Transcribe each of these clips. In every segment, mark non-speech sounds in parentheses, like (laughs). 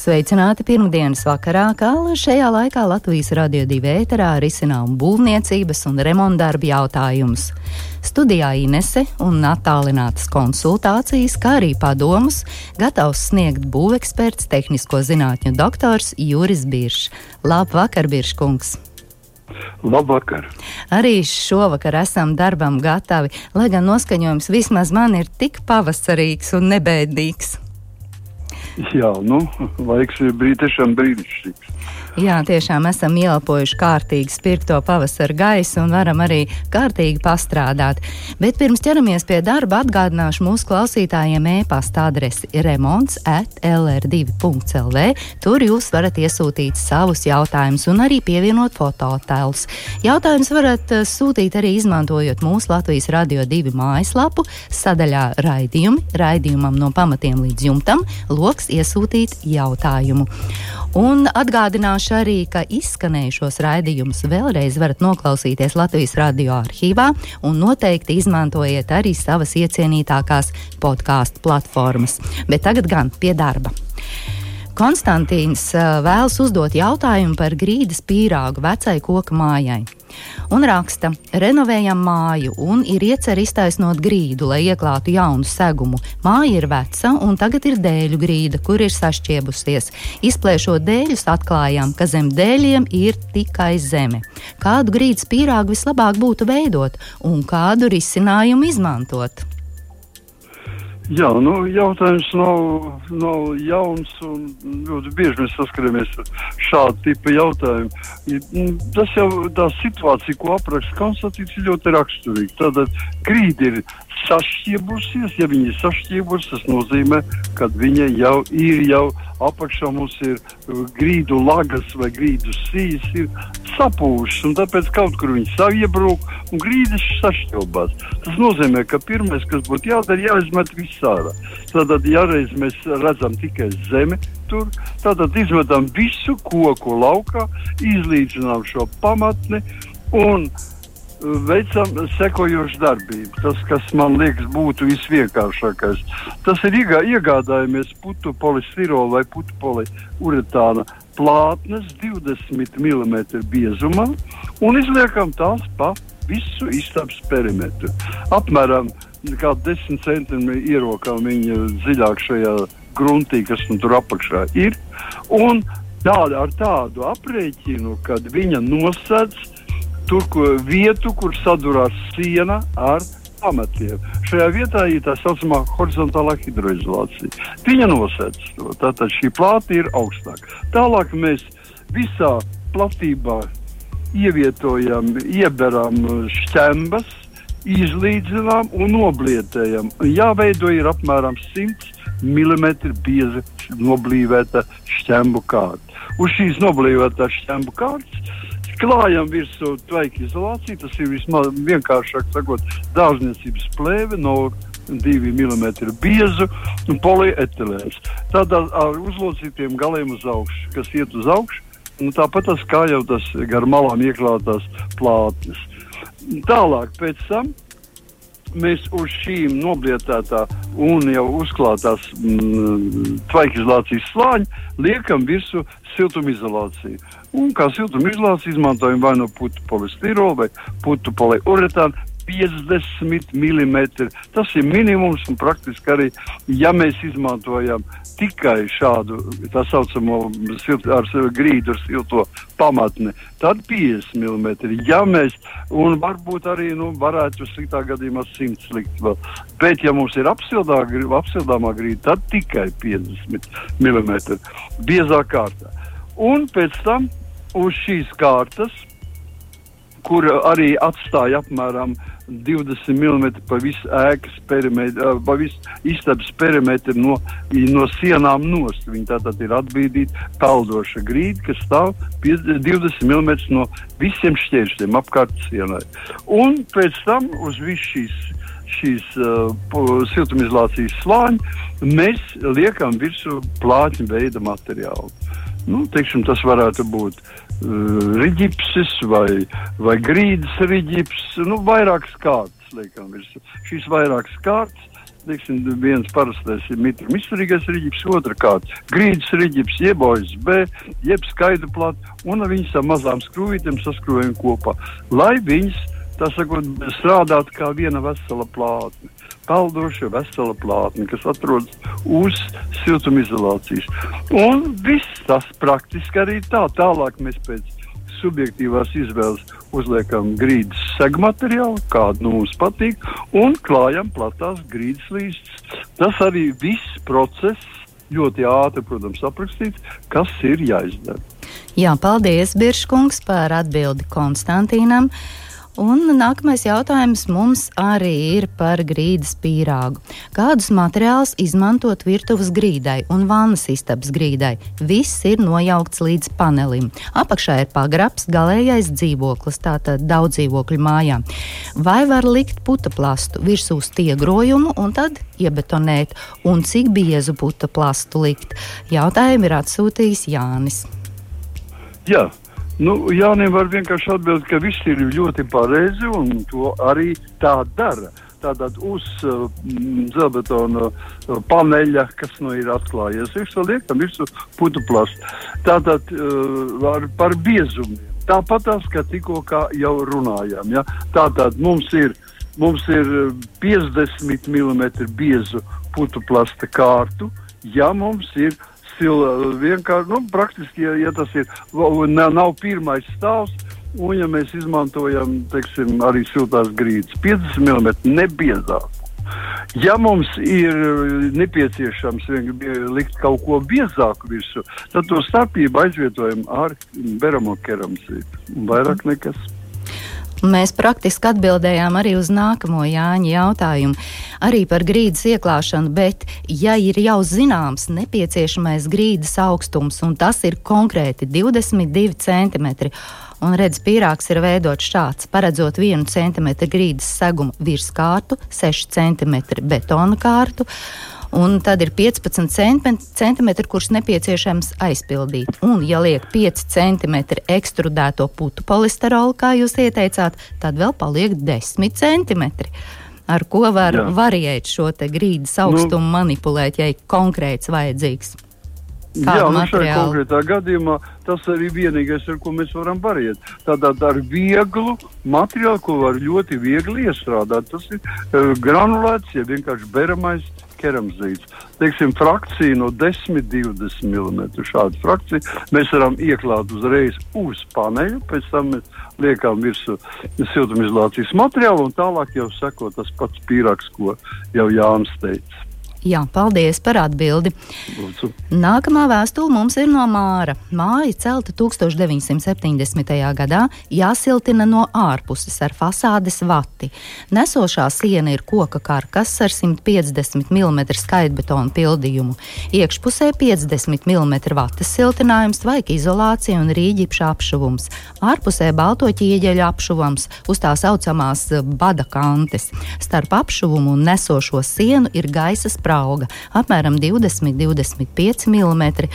Sveicināti pirmdienas vakarā, kā šajā laikā Latvijas radio divi ēterā risinām būvniecības un remontdarbu jautājumus. Studijā Inese un attālinātas konsultācijas, kā arī padomus, gatavs sniegt būveksperts, tehnisko zinātņu doktors Juris Biršs. Labvakar, Birškungs! Labvakar! Arī šovakar esam darbam gatavi, lai gan noskaņojums vismaz man ir tik pavasarīgs un nebēdīgs. Jā, nu, laiks brīd, tiešām brīnišķīgs. Jā, tiešām esam ielpojuši kārtīgi spirto pavasara gaisu un varam arī kārtīgi pastrādāt. Bet pirms ķeramies pie darba, atgādināšu mūsu klausītājiem e-pasta adresi remonds at lr2.lv. Tur jūs varat iesūtīt savus jautājumus un arī pievienot fototēlus. Jautājumus varat eh, sūtīt arī izmantojot mūsu Latvijas Radio 2 mājaslapu sadaļā raidījumi, raidījumam no pamatiem līdz jumtam, loks iesūtīt jautājumu. Un atgādināšu arī, ka izskanējušos raidījumus vēlreiz varat noklausīties Latvijas radio arhīvā un noteikti izmantojiet arī savas iecienītākās podkāstu platformas. Bet tagad gan pie darba. Konstantīns vēlas uzdot jautājumu par grīdas pīrāgu vecai koka mājai. Un raksta, renovējam māju un ir iecer iztaisnot grīdu, lai ieklātu jaunu segumu. Māja ir veca un tagad ir dēļu grīda, kur ir sašķiebusies. Izplēšot dēļus, atklājām, ka zem dēļiem ir tikai zeme. Kādu grīdas pīrāgu vislabāk būtu veidot un kādu risinājumu izmantot? Jā, nu, jautājums nav, nav jauns un ļoti bieži mēs saskaramies ar šādu tipu jautājumu. Nu, tas jau tā situācija, ko apraksta Konstantīns, ir ļoti raksturīga. Tātad grīda ir sašķiebusies, ja viņa ir sašķiebusies, tas nozīmē, ka viņa jau ir jau apakšā mums ir uh, grīdu lagas vai grīdu sijas, ir sapūšas, un tāpēc kaut kur viņi saviebrūk un grīdas sašķelbās. Tas nozīmē, ka pirmais, kas būtu jādara, jāizmet viss ārā. Tātad, ja reiz mēs redzam tikai zemi, tur, tad izmetam visu koku laukā, izlīdzinām šo pamatni un veicam sekojošu darbību. Tas, kas man liekas, būtu visvienkāršākais, tas ir iegā, iegādājamies putu polistirolu vai putu poliuretāna plātnes 20 mm biezumā un izliekam tās pa visu istabas perimetru. Apmēram 10 centimetru ierokām viņa dziļāk šajā gruntī, kas nu tur apakšā ir. Un tāda, ar tādu aprēķinu, kad viņa nosedz tur, kur, vietu, kur sadurās siena ar pamatiem. Šajā vietā ir tā saucamā horizontālā hidroizolācija. Viņa nosēdz to. Tātad šī plāta ir augstāka. Tālāk mēs visā platībā ievietojam, ieberam šķembas, izlīdzinām un noblietējam. Jāveido ir apmēram 100 mm bieza noblīvēta šķembu kārta. Uz šīs noblīvētās šķembu kārtas klājam virsū tvaika izolāciju. Tas ir vismaz vienkāršāk sakot, dārzniecības plēve no 2 mm biezu un polietilēns. Tādā ar uzlocītiem galiem uz augšu, kas iet uz augšu. Nu, tāpat tas kā jau tas gar malām ieklātās plātnes. Tālāk pēc tam mēs uz šīm noblietētā un jau uzklātās mm, tvaikizolācijas slāņa liekam virsū siltumizolāciju. Un kā siltumizolāciju izmantojam vai no nu putu polistirolu vai putu poliuretānu. 50 mm. Tas ir minimums, un praktiski arī, ja mēs izmantojam tikai šādu tā saucamo silt, ar grīdu, ar silto pamatni, tad 50 mm. Ja mēs, un varbūt arī nu, varētu sliktā gadījumā 100 likt vēl. Bet, ja mums ir apsildā, apsildāmā grīda, tad tikai 50 mm. biezā kārtā. Un pēc tam uz šīs kārtas, kur arī atstāja apmēram 20 mm pa visu ēkas perimetru, pa visu istabas perimetru no, no sienām nost. Viņa tātad ir atbīdīta peldoša grīda, kas stāv 20 mm no visiem šķēršļiem apkārt sienai. Un pēc tam uz visu šīs šīs uh, siltumizolācijas slāņi mēs liekam virsū plātņu veida materiālu. Nu, teiksim, tas varētu būt uh, riģipsis vai, vai grīdas riģips, nu, vairākas kārtas liekam virsū. Šīs vairākas kārtas teiksim, viens parastais ir mitru izturīgais riģips, otra kārta grīdas riģips, jeb OSB, jeb skaidru platu, un viņas ar mazām skrūvītēm saskrūvējam kopā, lai viņas, tā sakot, strādātu kā viena vesela plātne peldoša vesela plātne, kas atrodas uz siltumizolācijas. Un viss tas praktiski arī tā. Tālāk mēs pēc subjektīvās izvēles uzliekam grīdas segmateriālu, kādu nu mums patīk, un klājam platās grīdas līstas. Tas arī viss process ļoti ātri, protams, aprakstīts, kas ir jāizdara. Jā, paldies, Biržkungs, par atbildi Konstantīnam. Un nākamais jautājums mums arī ir par grīdas pīrāgu. Kādus materiālus izmantot virtuves grīdai un vannas istabas grīdai? Viss ir nojaukts līdz panelim. Apakšā ir pagrabs, galējais dzīvoklis, tātad daudz dzīvokļu mājā. Vai var likt puta plastu virsū stiegrojumu un tad iebetonēt, un cik biezu puta plastu likt? Jautājumu ir atsūtījis Jānis. Jā, Nu, Jānis var vienkārši atbildēt, ka viss ir ļoti pareizi un to arī tā dara. Tātad uz uh, zelta uh, paneļa, kas nu ir atklājies, to liekam virsū putu plastu. Tātad uh, ar, par biezumiem. Tāpat tās, kā tikko jau runājām. Ja? Tātad mums ir, mums ir 50 mm biezu putu plasta kārtu, ja mums ir stila vienkārši, nu, praktiski, ja, ja tas ir, nav, nav pirmais stāvs, un ja mēs izmantojam, teiksim, arī siltās grīdas, 50 mm nebiezāk. Ja mums ir nepieciešams likt kaut ko biezāku virsū, tad to starpību aizvietojam ar beramo keramzītu. Vairāk nekas. Mēs praktiski atbildējām arī uz nākamo Jāņa jautājumu, arī par grīdas ieklāšanu, bet, ja ir jau zināms nepieciešamais grīdas augstums, un tas ir konkrēti 22 cm, un redz, pīrāgs ir veidots šāds, paredzot 1 cm grīdas segumu virskārtu, 6 cm betona kārtu un tad ir 15 centimetri, kurus nepieciešams aizpildīt. Un, ja liek 5 centimetri ekstrudēto putu polisterolu, kā jūs ieteicāt, tad vēl paliek 10 centimetri. Ar ko var Jā. variēt šo grīdas augstumu, nu, manipulēt, ja ir konkrēts vajadzīgs? Jā, nu šajā konkrētā gadījumā tas arī vienīgais, ar ko mēs varam variet. Tātad ar vieglu materiālu, ko var ļoti viegli iestrādāt. Tas ir uh, granulēts, ja vienkārši beramais keramzīts. Teiksim, frakcija no 10, 20 mm. Šādu frakciju mēs varam ieklāt uzreiz uz paneļa, pēc tam mēs liekam virsū siltumizolācijas materiālu un tālāk jau seko tas pats pīrāgs, ko jau Jānis teica. Jā, paldies par atbildi. Lūdzu. Nākamā vēstule mums ir no Māra. Māja celta 1970. gadā, jāsiltina no ārpuses ar fasādes vati. Nesošā siena ir koka karkas ar 150 mm skaitbetonu pildījumu. Iekšpusē 50 mm vatas siltinājums, vajag izolācija un rīģipša apšuvums. Ārpusē balto ķieģeļu apšuvums uz tā saucamās bada kantes. Starp apšuvumu un nesošo sienu ir gaisa sprādziens sprauga apmēram 20-25 mm,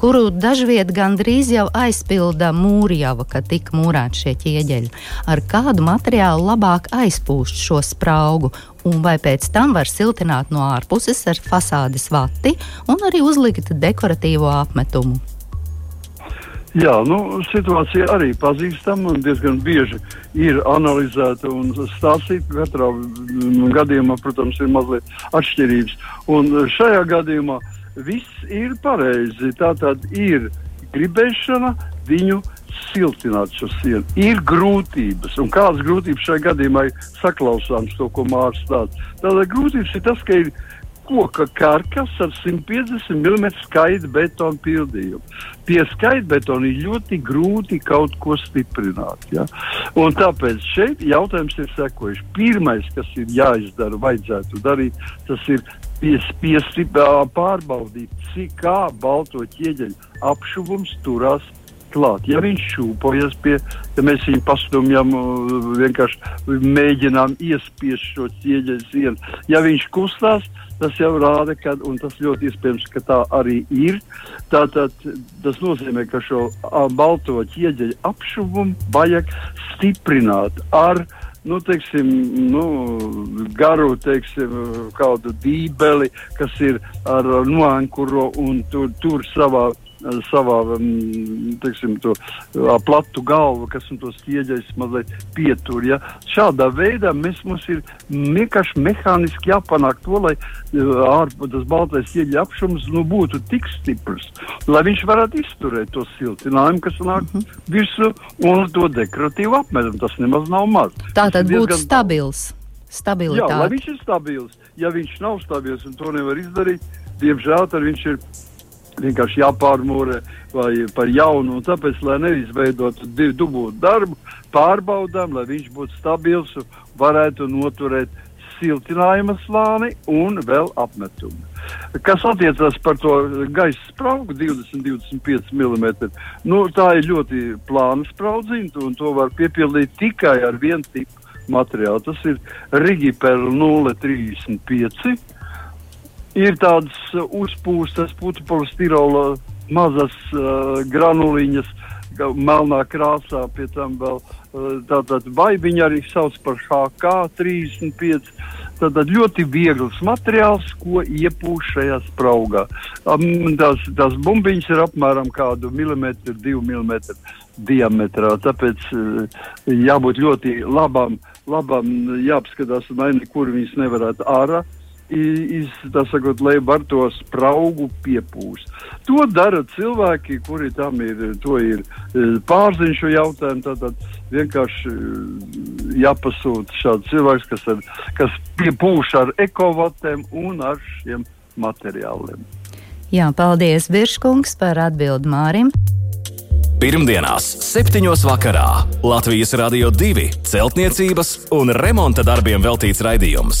kuru dažviet gandrīz jau aizpilda mūrjava, kad tika mūrēti šie ķieģeļi. Ar kādu materiālu labāk aizpūst šo spraugu un vai pēc tam var siltināt no ārpuses ar fasādes vati un arī uzlikt dekoratīvo apmetumu. Jā, nu, situācija arī pazīstama un diezgan bieži ir analizēta un stāstīta. Katrā gadījumā, protams, ir mazliet atšķirības. Un šajā gadījumā viss ir pareizi. Tā tad ir gribēšana viņu siltināt šo sienu. Ir grūtības, un kādas grūtības šajā gadījumā ir saklausāms to, ko Mārcis stāsta. Tātad grūtības ir tas, ka ir koka karkas ar 150 mm skaidru betonu pildījumu. Pie skaidra betona ir ļoti grūti kaut ko stiprināt. Ja? Un tāpēc šeit jautājums ir sekojuši. Pirmais, kas ir jāizdara, vajadzētu darīt, tas ir spiesti pārbaudīt, cik kā balto ķieģeļu apšuvums turās klāt. Ja viņš šūpojas pie, ja mēs viņu pastumjam, vienkārši mēģinām iespiest šo ķieģeļu sienu, ja viņš kustās, tas jau rāda, ka, un tas ļoti iespējams, ka tā arī ir. Tātad tas nozīmē, ka šo balto ķieģeļu apšuvumu vajag stiprināt ar nu, teiksim, nu, garu teiksim, kādu dībeli, kas ir ar noankuro un tur, tur savā savā mm, teiksim, to, platu galvu, kas un tos ķieģeļus mazliet pietur. Ja? Šādā veidā mēs, mums ir vienkārši mehāniski jāpanāk to, lai ārpus tas baltais ķieģeļu apšums nu, būtu tik stiprs, lai viņš varētu izturēt to siltinājumu, kas nāk mm -hmm. virsū un to dekoratīvu apmērumu. Tas nemaz nav maz. Tā tad būtu stabils. Stabilitāte. Jā, viņš ir stabils. Ja viņš nav stabils un to nevar izdarīt, diemžēl tad viņš ir vienkārši jāpārmūrē vai par jaunu. Un tāpēc, lai neizveidotu divu dubultu darbu, pārbaudām, lai viņš būtu stabils un varētu noturēt siltinājuma slāni un vēl apmetumu. Kas attiecas par to gaisa spraugu, 20-25 mm, nu, tā ir ļoti plāna spraudzīta un to var piepildīt tikai ar vienu tipu materiālu. Tas ir Rigiper 035 ir tādas uh, uzpūstas polistirola mazas uh, granuliņas, melnā krāsā, pie tam vēl uh, tātad baigiņa arī sauc par HK35. Tātad ļoti viegls materiāls, ko iepūš šajā spraugā. Um, tās, tās bumbiņas ir apmēram kādu milimetru, divu milimetru diametrā. Tāpēc uh, jābūt ļoti labam, labam jāapskatās, lai nekur viņas nevarētu ārā iz, sakot, lai var to spraugu piepūst. To dara cilvēki, kuri tam ir, ir e, pārziņš šo jautājumu. Tātad vienkārši e, jāpasūta šāds cilvēks, kas, ar, kas piepūš ar ekovatiem un ar šiem materiāliem. Jā, paldies, Birškungs, par atbildi Mārim. Pirmdienās, 7. vakarā Latvijas Rādio 2 celtniecības un remonta darbiem veltīts raidījums.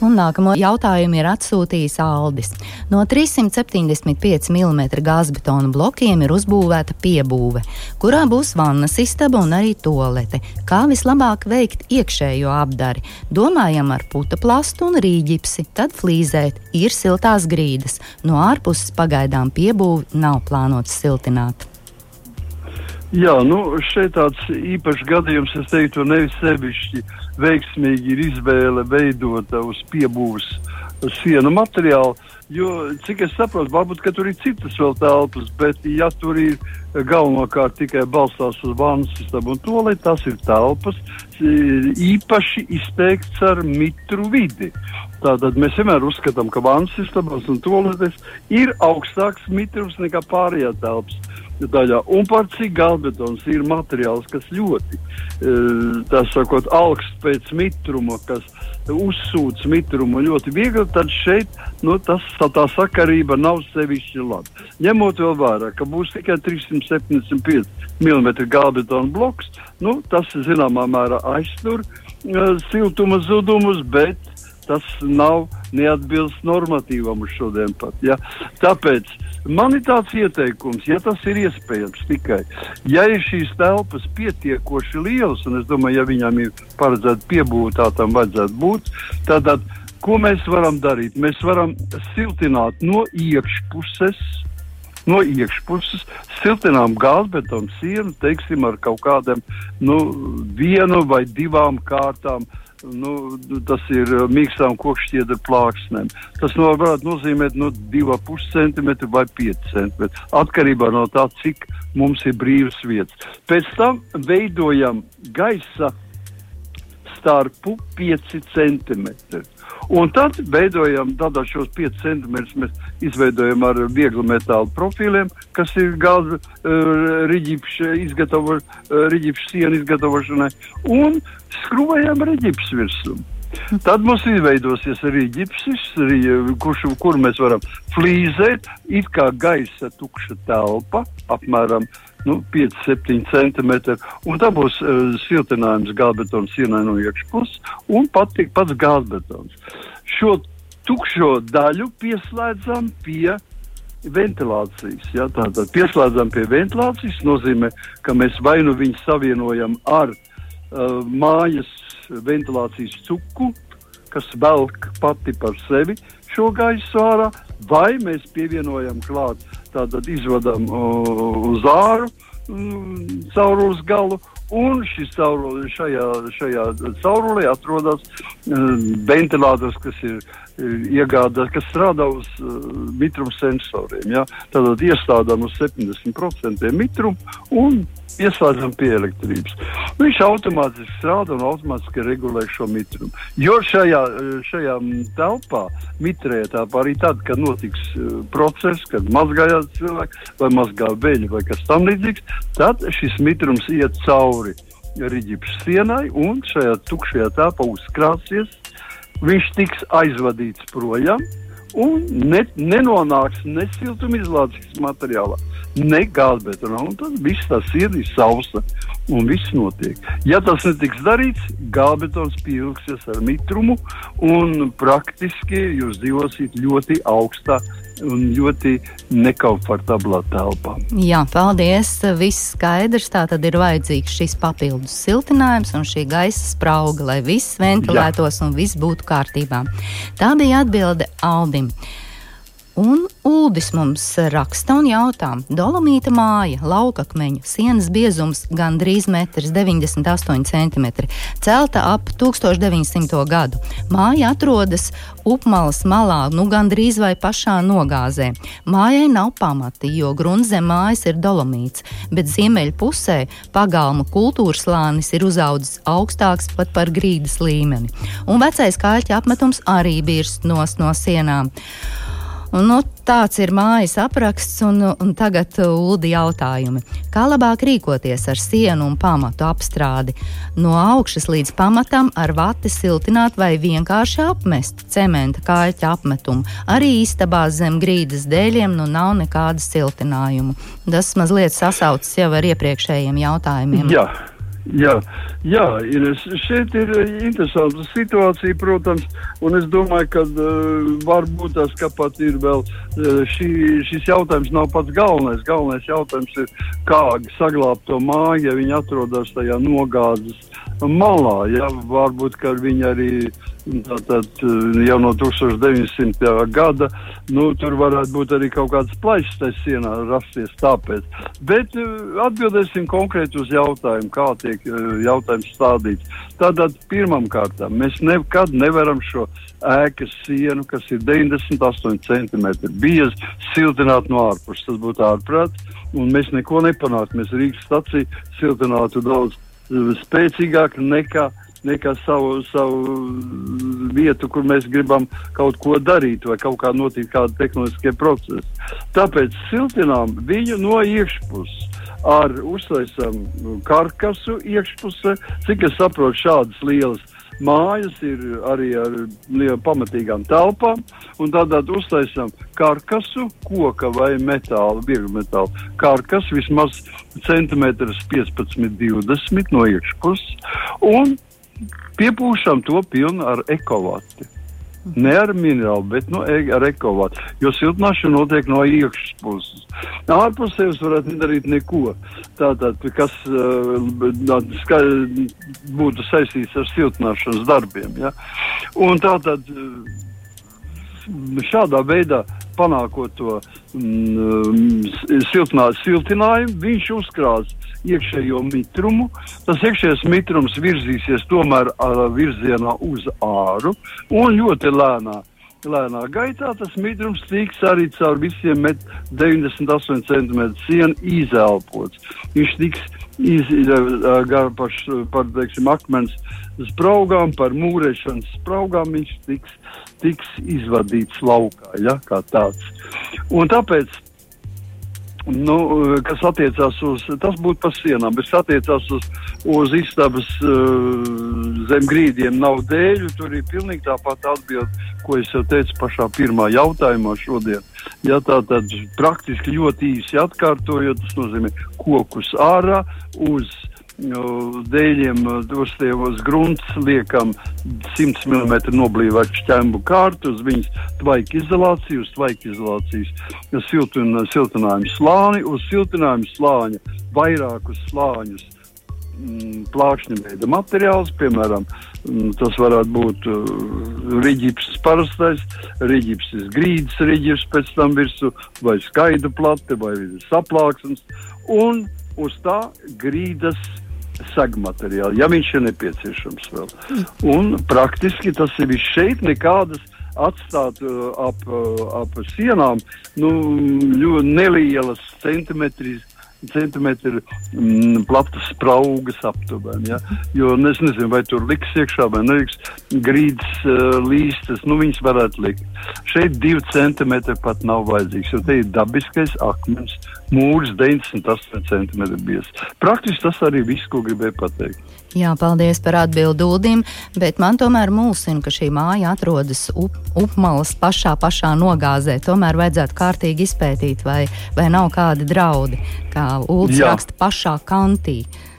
Un nākamo jautājumu ir atsūtījis Aldis. No 375 mm gāzbetona blokiem ir uzbūvēta piebūve, kurā būs vannas istaba un arī tolete. Kā vislabāk veikt iekšējo apdari? Domājam ar puta plastu un rīģipsi, tad flīzēt, ir siltās grīdas. No ārpuses pagaidām piebūvi nav plānots siltināt. Jā, nu, šeit tāds īpašs gadījums, es teiktu, nevis sevišķi veiksmīgi ir izvēle veidota uz piebūves sienu materiālu. Jo, cik es saprotu, varbūt tur ir citas vēl telpas, bet, ja tur ir galvenokārt tikai balstās uz vannas sistēmu un to, lai tas ir telpas, īpaši izteikts ar mitru vidi. Tātad mēs vienmēr uzskatām, ka vannas sistēmas un toaletes ir augstāks mitrums nekā pārējā telpas daļā. Un par cik galbetons ir materiāls, kas ļoti, e, tā sakot, augsts pēc mitruma, kas uzsūc mitrumu ļoti viegli, tad šeit nu, tas, tā sakarība nav sevišķi laba. Ņemot vēl vērā, ka būs tikai 375 mm galbetona bloks, nu, tas zināmā mērā aiztur uh, siltuma zudumus, bet tas nav neatbilst normatīvam uz šodien pat. Ja? Tāpēc man ir tāds ieteikums, ja tas ir iespējams tikai, ja ir šīs telpas pietiekoši lielas, un es domāju, ja viņām ir paredzēta piebūve, tā tam vajadzētu būt, tad, tad ko mēs varam darīt? Mēs varam siltināt no iekšpuses. No iekšpuses siltinām gāzbetonu sienu, teiksim, ar kaut kādiem nu, vienu vai divām kārtām uh, nu, tas ir uh, mīkstām kokšķiedra plāksnēm. Tas no, varētu nozīmēt no 2,5 cm vai 5 cm. Atkarībā no tā, cik mums ir brīvas vietas. Pēc tam veidojam gaisa starpu 5 cm. Un tad veidojam tādā šos 5 centimetrus, mēs izveidojam ar vieglu metālu profiliem, kas ir gāza uh, riģipša izgatavo, uh, riģipša sienu izgatavošanai, un skrūvējam riģipšu virsmu. Tad mums izveidosies arī ģipsis, arī, kurš, kur mēs varam flīzēt, it kā gaisa tukša telpa, apmēram nu, 5-7 cm. Tā būs uh, siltinājums gāzbetona sienai no iekšpuses un pat, pats gāzbetons. Šo tukšo daļu pieslēdzam pie ventilācijas. Ja, tātad pieslēdzam pie ventilācijas nozīmē, ka mēs vai nu viņu savienojam ar uh, mājas ventilācijas cuku, kas velk pati par sevi šo gaisu ārā, vai mēs pievienojam klāt, tātad izvadam uh, uz āru mm, caurules galu. Un šis caurule, šajā, šajā caurulē atrodas uh, ventilators, kas ir iegādāt, kas strādā uz uh, mitruma sensoriem. Ja? Tātad iestādām uz 70% mitrumu un ieslēdzam pie elektrības. Viņš automātiski strādā un automātiski regulē šo mitrumu. Jo šajā, šajā telpā, mitrē tāpā arī tad, kad notiks uh, process, kad mazgājās cilvēki vai mazgā veļi vai kas tam līdzīgs, tad šis mitrums iet cauri riģipšu sienai un šajā tukšajā telpā uzkrāsies viņš tiks aizvadīts projām un ne, nenonāks ne siltumizolācijas materiālā, ne gāzbetonā. Tad viss tas ir sausa un viss notiek. Ja tas netiks darīts, gāzbetons pievilksies ar mitrumu un praktiski jūs dzīvosiet ļoti augstā un ļoti nekomfortablā telpā. Jā, paldies. Viss skaidrs. Tā tad ir vajadzīgs šis papildus siltinājums un šī gaisa sprauga, lai viss ventilētos Jā. un viss būtu kārtībā. Tā bija atbilde Aldim. Un Uldis mums raksta un jautā, Dolomīta māja, laukakmeņu, sienas biezums gandrīz 1,98 cm, celta ap 1900. gadu. Māja atrodas upmalas malā, nu gandrīz vai pašā nogāzē. Mājai nav pamati, jo gruntzem mājas ir dolomīts, bet ziemeļu pusē pagalma kultūras slānis ir uzaudzis augstāks pat par grīdas līmeni. Un vecais kāļķa apmetums arī birst no sienām. Un, nu, tāds ir mājas apraksts, un, un tagad uh, ULDI jautājumi. Kā labāk rīkoties ar sienu un pamatu apstrādi? No augšas līdz pamatam ar vati siltināt vai vienkārši apmest cementa kāļķa apmetumu. Arī istabā zem grīdas dēļiem nu nav nekāda siltinājuma. Tas mazliet sasaucas jau ar iepriekšējiem jautājumiem. Jā. Jā, jā ir, šeit ir interesanta situācija, protams, un es domāju, ka uh, varbūt tas, pat ir vēl uh, šī, šis jautājums nav pats galvenais. Galvenais jautājums ir, kā saglabāt to māju, ja viņi atrodas tajā nogāzes malā. Ja? Varbūt, ka viņi arī Tātad eh, jau no 1900. gada nu, tur varētu būt arī kaut kāds plašs tajā sienā rasties. Tāpēc. Bet eh, atbildēsim konkrēti uz jautājumu, kā tiek eh, jautājums stādīts. Tātad pirmam kārtām mēs nekad nevaram šo ēkas sienu, kas ir 98 cm bieza, siltināt no ārpuses. Tas būtu ārprāts, un mēs neko nepanāktu. Mēs Rīgas staciju siltinātu daudz spēcīgāk nekā nekā savu, savu vietu, kur mēs gribam kaut ko darīt vai kaut kā notiek kādi tehnoloģiskie procesi. Tāpēc siltinām viņu no iekšpuses. Ar uztaisām karkasu iekšpusē, cik es saprotu, šādas lielas mājas ir arī ar pamatīgām telpām. Tad uztaisām karkasu, koka vai metāla, vieglu metālu karkasu, vismaz centimetrus 15, 20 no iekšpuses piepūšam to pilnu ar ekovati. Ne ar minerālu, bet no, e, ar ekovātu. Jo siltināšana notiek no iekšpuses. Ārpusē jūs varat nedarīt neko. Tātad, kas uh, būtu saistīts ar siltināšanas darbiem. Ja? Un tātad šādā veidā panākot to mm, siltinā, siltinājumu, viņš uzkrās iekšējo mitrumu. Tas iekšējais mitrums virzīsies tomēr uh, virzienā uz āru un ļoti lēnā. Lēnā gaitā tas mitrums tiks arī caur visiem 98 cm sienu izelpots. Viņš tiks Gar par, par teiksim, akmens spraugām, par mūrēšanas spraugām viņš tiks, tiks izvadīts laukā, ja. Un tāpēc Nu, kas attiecās uz, tas būtu par sienām, bet kas attiecās uz, uz istabas uh, zem grīdiem nav dēļu, tur ir pilnīgi tāpat atbilde, ko es jau teicu pašā pirmā jautājumā šodien. Ja tā tad praktiski ļoti īsi atkārtojot, tas nozīmē kokus ārā uz dēļiem uz tievos grunts liekam 100 mm noblīvētu šķembu kārtu, uz viņas tvaika izolāciju, uz tvaika izolācijas siltin, siltinājumu slāni, uz siltinājumu slāņa vairākus slāņus mm, plākšņa veida materiāls, piemēram, mm, tas varētu būt uh, rīģips parastais, rīģips grīdas rīģips pēc tam virsū, vai skaidra plate, vai saplāksnes, un uz tā grīdas segmateriāli, ja viņš ir nepieciešams vēl. Un praktiski tas ir viss šeit, nekādas atstāt uh, ap, uh, ap sienām nu, nelielas centimetris centimetru mm, platas spraugas aptuveni. Ja? Jo es nezinu, vai tur liks iekšā vai neliks grīdas uh, līstas, nu viņas varētu likt. Šeit divi centimetri pat nav vajadzīgs, jo te ir dabiskais akmens mūrs 98 centimetru bies. Praktiski tas arī viss, ko gribēju pateikt. Jā, paldies par atbildi Udim, bet man tomēr mulsina, ka šī māja atrodas up, upmalas pašā, pašā nogāzē. Tomēr vajadzētu kārtīgi izpētīt, vai, vai nav kādi draudi, kā Ulds raksta pašā kantī. Uh,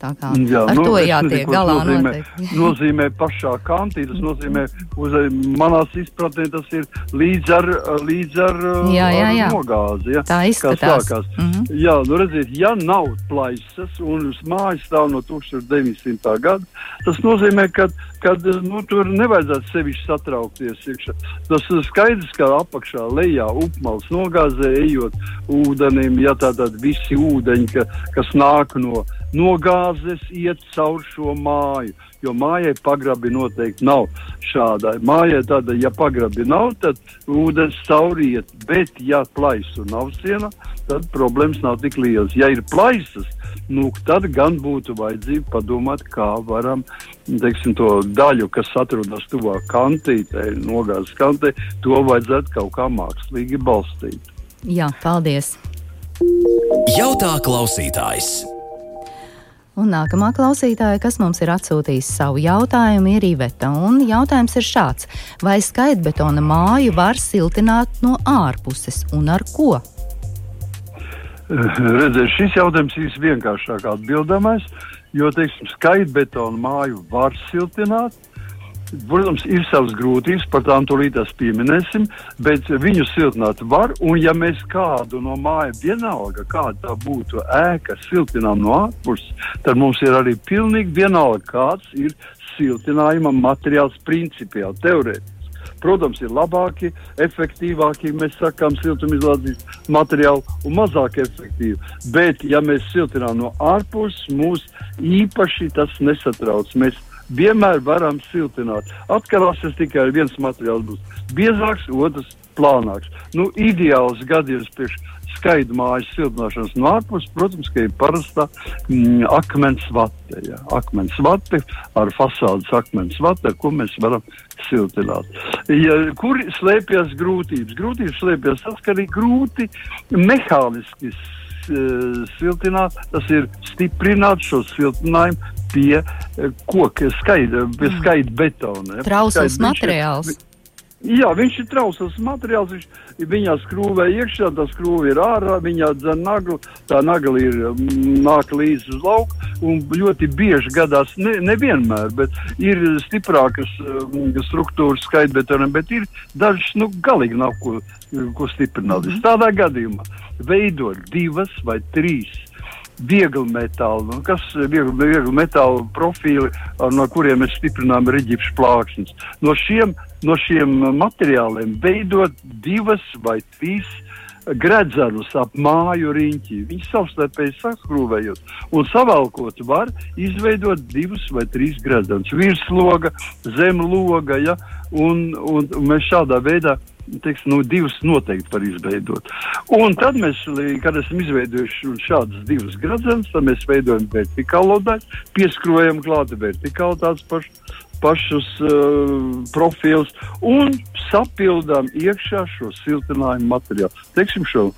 Tā kā Jā, ar nu, to jātiek nezinu, galā. Nozīmē, (laughs) nozīmē pašā kantī, tas nozīmē, uz manās izpratnē, tas ir līdz ar, līdz ar, jā, jā, jā. ar nogāzi. Ja? Tā izskatās. Mm -hmm. Jā, nu redziet, ja nav plaisas un mājas stāv no 1900. gada, tas nozīmē, ka kad nu, tur nevajadzētu sevišķi satraukties. Iekšā. Tas ir skaidrs, ka apakšā lejā upmals nogāzē, ejot ūdenim, ja tātad visi ūdeņi, ka, kas nāk no nogāzes iet caur šo māju. Jo mājai pagrabi noteikti nav šādai. Mājai tāda, ja pagrabi nav, tad ūdens cauri iet. Bet, ja plaisu nav siena, tad problēmas nav tik lielas. Ja ir plaisas, nu, tad gan būtu vajadzība padomāt, kā varam teiksim, to daļu, kas atrodas tuvāk kantītei, nogāzes kantei, to vajadzētu kaut kā mākslīgi balstīt. Jā, paldies! Jautā klausītājs! Un nākamā klausītāja, kas mums ir atsūtījis savu jautājumu, ir Iveta. Un jautājums ir šāds: vai skaitbetona māju var siltināt no ārpuses un ar ko? Redziet, šis jautājums ir visvienkāršāk atbildamais, jo, teiksim, skaitbetona māju var siltināt, Protams, ir savas grūtības, par tām tūlītās pieminēsim, bet viņu siltināt var. Un, ja mēs kādu no mājas, vienalga, kāda būtu ēka, siltinām no ārpuses, tad mums ir arī pilnīgi vienalga, kāds ir siltinājuma materiāls principiāli, teorētiski. Protams, ir labāki, efektīvāki, mēs sakām, siltumizolācijas materiāli un mazāk efektīvi. Bet, ja mēs siltinām no ārpuses, mūs īpaši tas nesatrauc. Mēs vienmēr varam siltināt. Atkarāsies tikai viens materiāls būs biezāks, otrs plānāks. Nu, ideāls gadījums priekš skaidru mājas siltināšanas no ārpuses, protams, ka ir parasta mm, akmens vate. Ja. Akmens vate ar fasādes akmens vate, ko mēs varam siltināt. Ja, kur slēpjas grūtības? Grūtības slēpjas tas, ka arī grūti mehāniski siltināt, tas ir stiprināt šo siltinājumu pie eh, koka skaidra, pie mm. skaidra betona. Trausls materiāls. Ir, Jā, viņš ir trausls materiāls. Viņš viņā skrūvē iekšā, tā skrūve ir ārā, viņā dzen naglu. Tā nagla ir mm, nāk līdz uz lauku. Un ļoti bieži gadās, ne, nevienmēr, bet ir stiprākas um, struktūras skaitbetonam, bet ir dažas, nu, galīgi nav ko, ko stiprināt. Mm -hmm. Tādā gadījumā veidot divas vai trīs viegli metāli, nu, kas ir viegli, viegli metāla profili, no kuriem mēs stiprinām reģipšu plāksnes. No šiem, no šiem materiāliem veidot divas vai trīs gredzenus ap māju riņķi. Viņi savstarpēji saskrūvējot un savalkot var izveidot divus vai trīs gredzenus. Virsloga, zemloga, ja, un, un, mēs šādā veidā teiks, nu, divas noteikti var izveidot. Un tad mēs, kad esam izveidojuši šādas divas gradzenes, tad mēs veidojam vertikālo daļu, pieskrojam klāta vertikāli tāds pašs pašus uh, profilus un sapildām iekšā šo siltinājumu materiālu. Teiksim, šo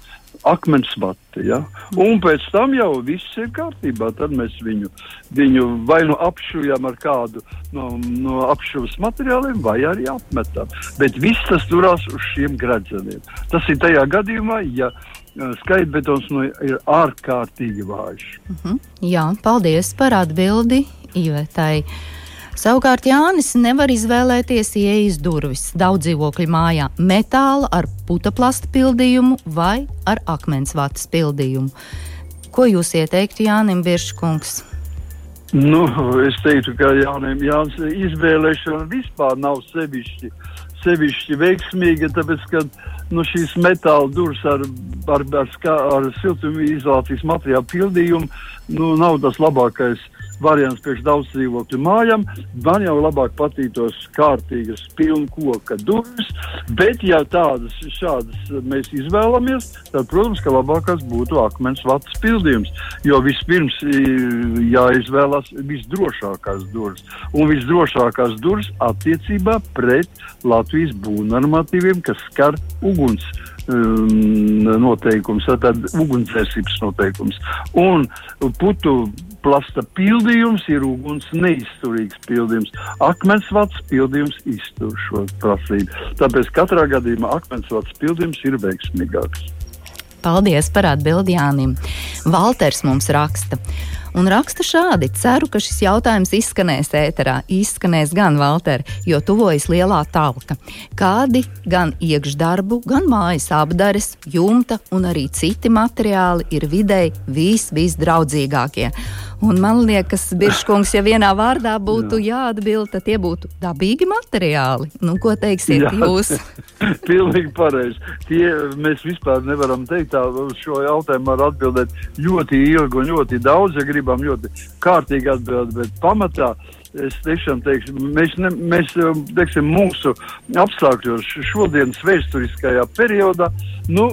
akmens vati. Ja? Un pēc tam jau viss ir kārtībā. Tad mēs viņu, viņu vai nu apšujam ar kādu no, no apšuves materiāliem, vai arī apmetam. Bet viss tas turās uz šiem gradzeniem. Tas ir tajā gadījumā, ja uh, skaitbetons nu, ir ārkārtīgi vājš. Uh mhm. -huh. Jā, paldies par atbildi Ivetai. Savukārt Jānis nevar izvēlēties ieejas durvis daudz dzīvokļu mājā - metāla ar putaplasta pildījumu vai ar akmens vatas pildījumu. Ko jūs ieteiktu Jānim Birškungs? Nu, es teiktu, ka Jānis Jānis izvēlēšana vispār nav sevišķi, sevišķi veiksmīga, tāpēc, ka nu, šīs metāla durvis ar, ar, ar, ar siltumizolācijas materiālu pildījumu nu, nav tas labākais variants priekš daudz dzīvokļu mājām. Man jau labāk patītos kārtīgas pilnu koka durvis, bet ja tādas šādas mēs izvēlamies, tad, protams, ka labākais būtu akmens vatas pildījums, jo vispirms jāizvēlas visdrošākās durvis. Un visdrošākās durvis attiecībā pret Latvijas būvnormatīviem, kas skar uguns um, noteikums, tad ugunsdzēsības noteikums. Un putu plasta pildījums ir uguns neizturīgs pildījums. Akmensvats pildījums iztur šo prasību. Tāpēc katrā gadījumā akmensvats pildījums ir veiksmīgāks. Paldies par atbildi Jānim. Valters mums raksta un raksta šādi: Ceru, ka šis jautājums izskanēs ēterā. Izskanēs gan Valter, jo tuvojas lielā talka. Kādi gan iekšdarbu, gan mājas apdares, jumta un arī citi materiāli ir videi vis, visdraudzīgākie. Un man liekas, Biržkungs, ja vienā vārdā būtu Jā. jāatbild, tad tie būtu dabīgi materiāli. Nu, ko teiksiet Jā. jūs? (laughs) Pilnīgi pareizi. Tie mēs vispār nevaram teikt tā, uz šo jautājumu var atbildēt ļoti ilgi un ļoti daudz, ja gribam ļoti kārtīgi atbildēt, bet pamatā es tiešām teikšu, mēs, ne, mēs teiksim, mūsu apstākļos šodienas vēsturiskajā periodā, nu,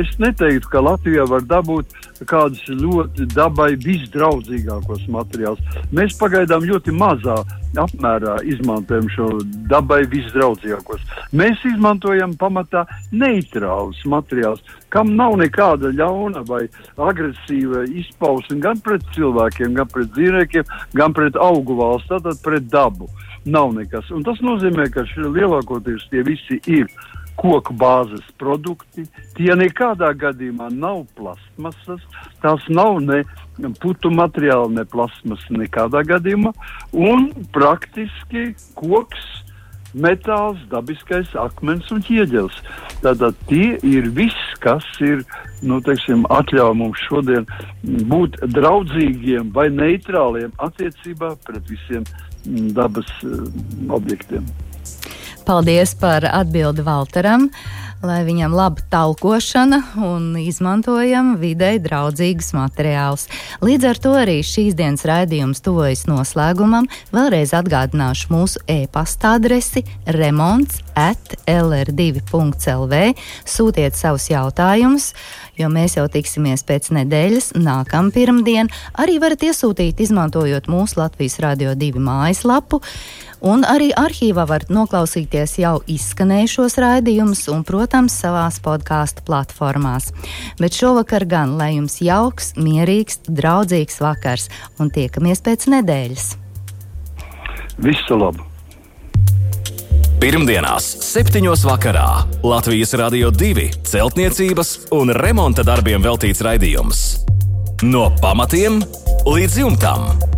es neteiktu, ka Latvijā var dabūt kādus ļoti dabai visdraudzīgākos materiālus. Mēs pagaidām ļoti mazā apmērā izmantojam šo dabai visdraudzīgākos. Mēs izmantojam pamatā neitrālus materiālus, kam nav nekāda ļauna vai agresīva izpausme gan pret cilvēkiem, gan pret dzīvniekiem, gan pret augu valsts, tātad pret dabu. Nav nekas. Un tas nozīmē, ka lielākoties tie visi ir koku bāzes produkti. Tie nekādā gadījumā nav plasmasas, tās nav ne putu materiāli, ne plasmas nekādā gadījumā. Un praktiski koks, metāls, dabiskais akmens un ķieģelis. Tātad tie ir viss, kas ir, nu, teiksim, atļauj mums šodien būt draudzīgiem vai neitrāliem attiecībā pret visiem dabas uh, objektiem. Paldies par atbildi Valteram, lai viņam laba talkošana un izmantojam videi draudzīgus materiālus. Līdz ar to arī šīs dienas raidījums tuvojas noslēgumam. Vēlreiz atgādināšu mūsu e-pasta adresi remonts at lr2.lv. Sūtiet savus jautājumus, jo mēs jau tiksimies pēc nedēļas, nākamā pirmdiena. Arī varat iesūtīt, izmantojot mūsu Latvijas Radio 2 mājaslapu. Un arī arhīvā varat noklausīties jau izskanējušos raidījumus un, protams, savās podkāstu platformās. Bet šovakar gan lai jums jauks, mierīgs, draudzīgs vakars un tiekamies pēc nedēļas. Visu labu! Pirmdienās, 7. vakarā Latvijas Rādio 2 celtniecības un remonta darbiem veltīts raidījums. No pamatiem līdz jumtam!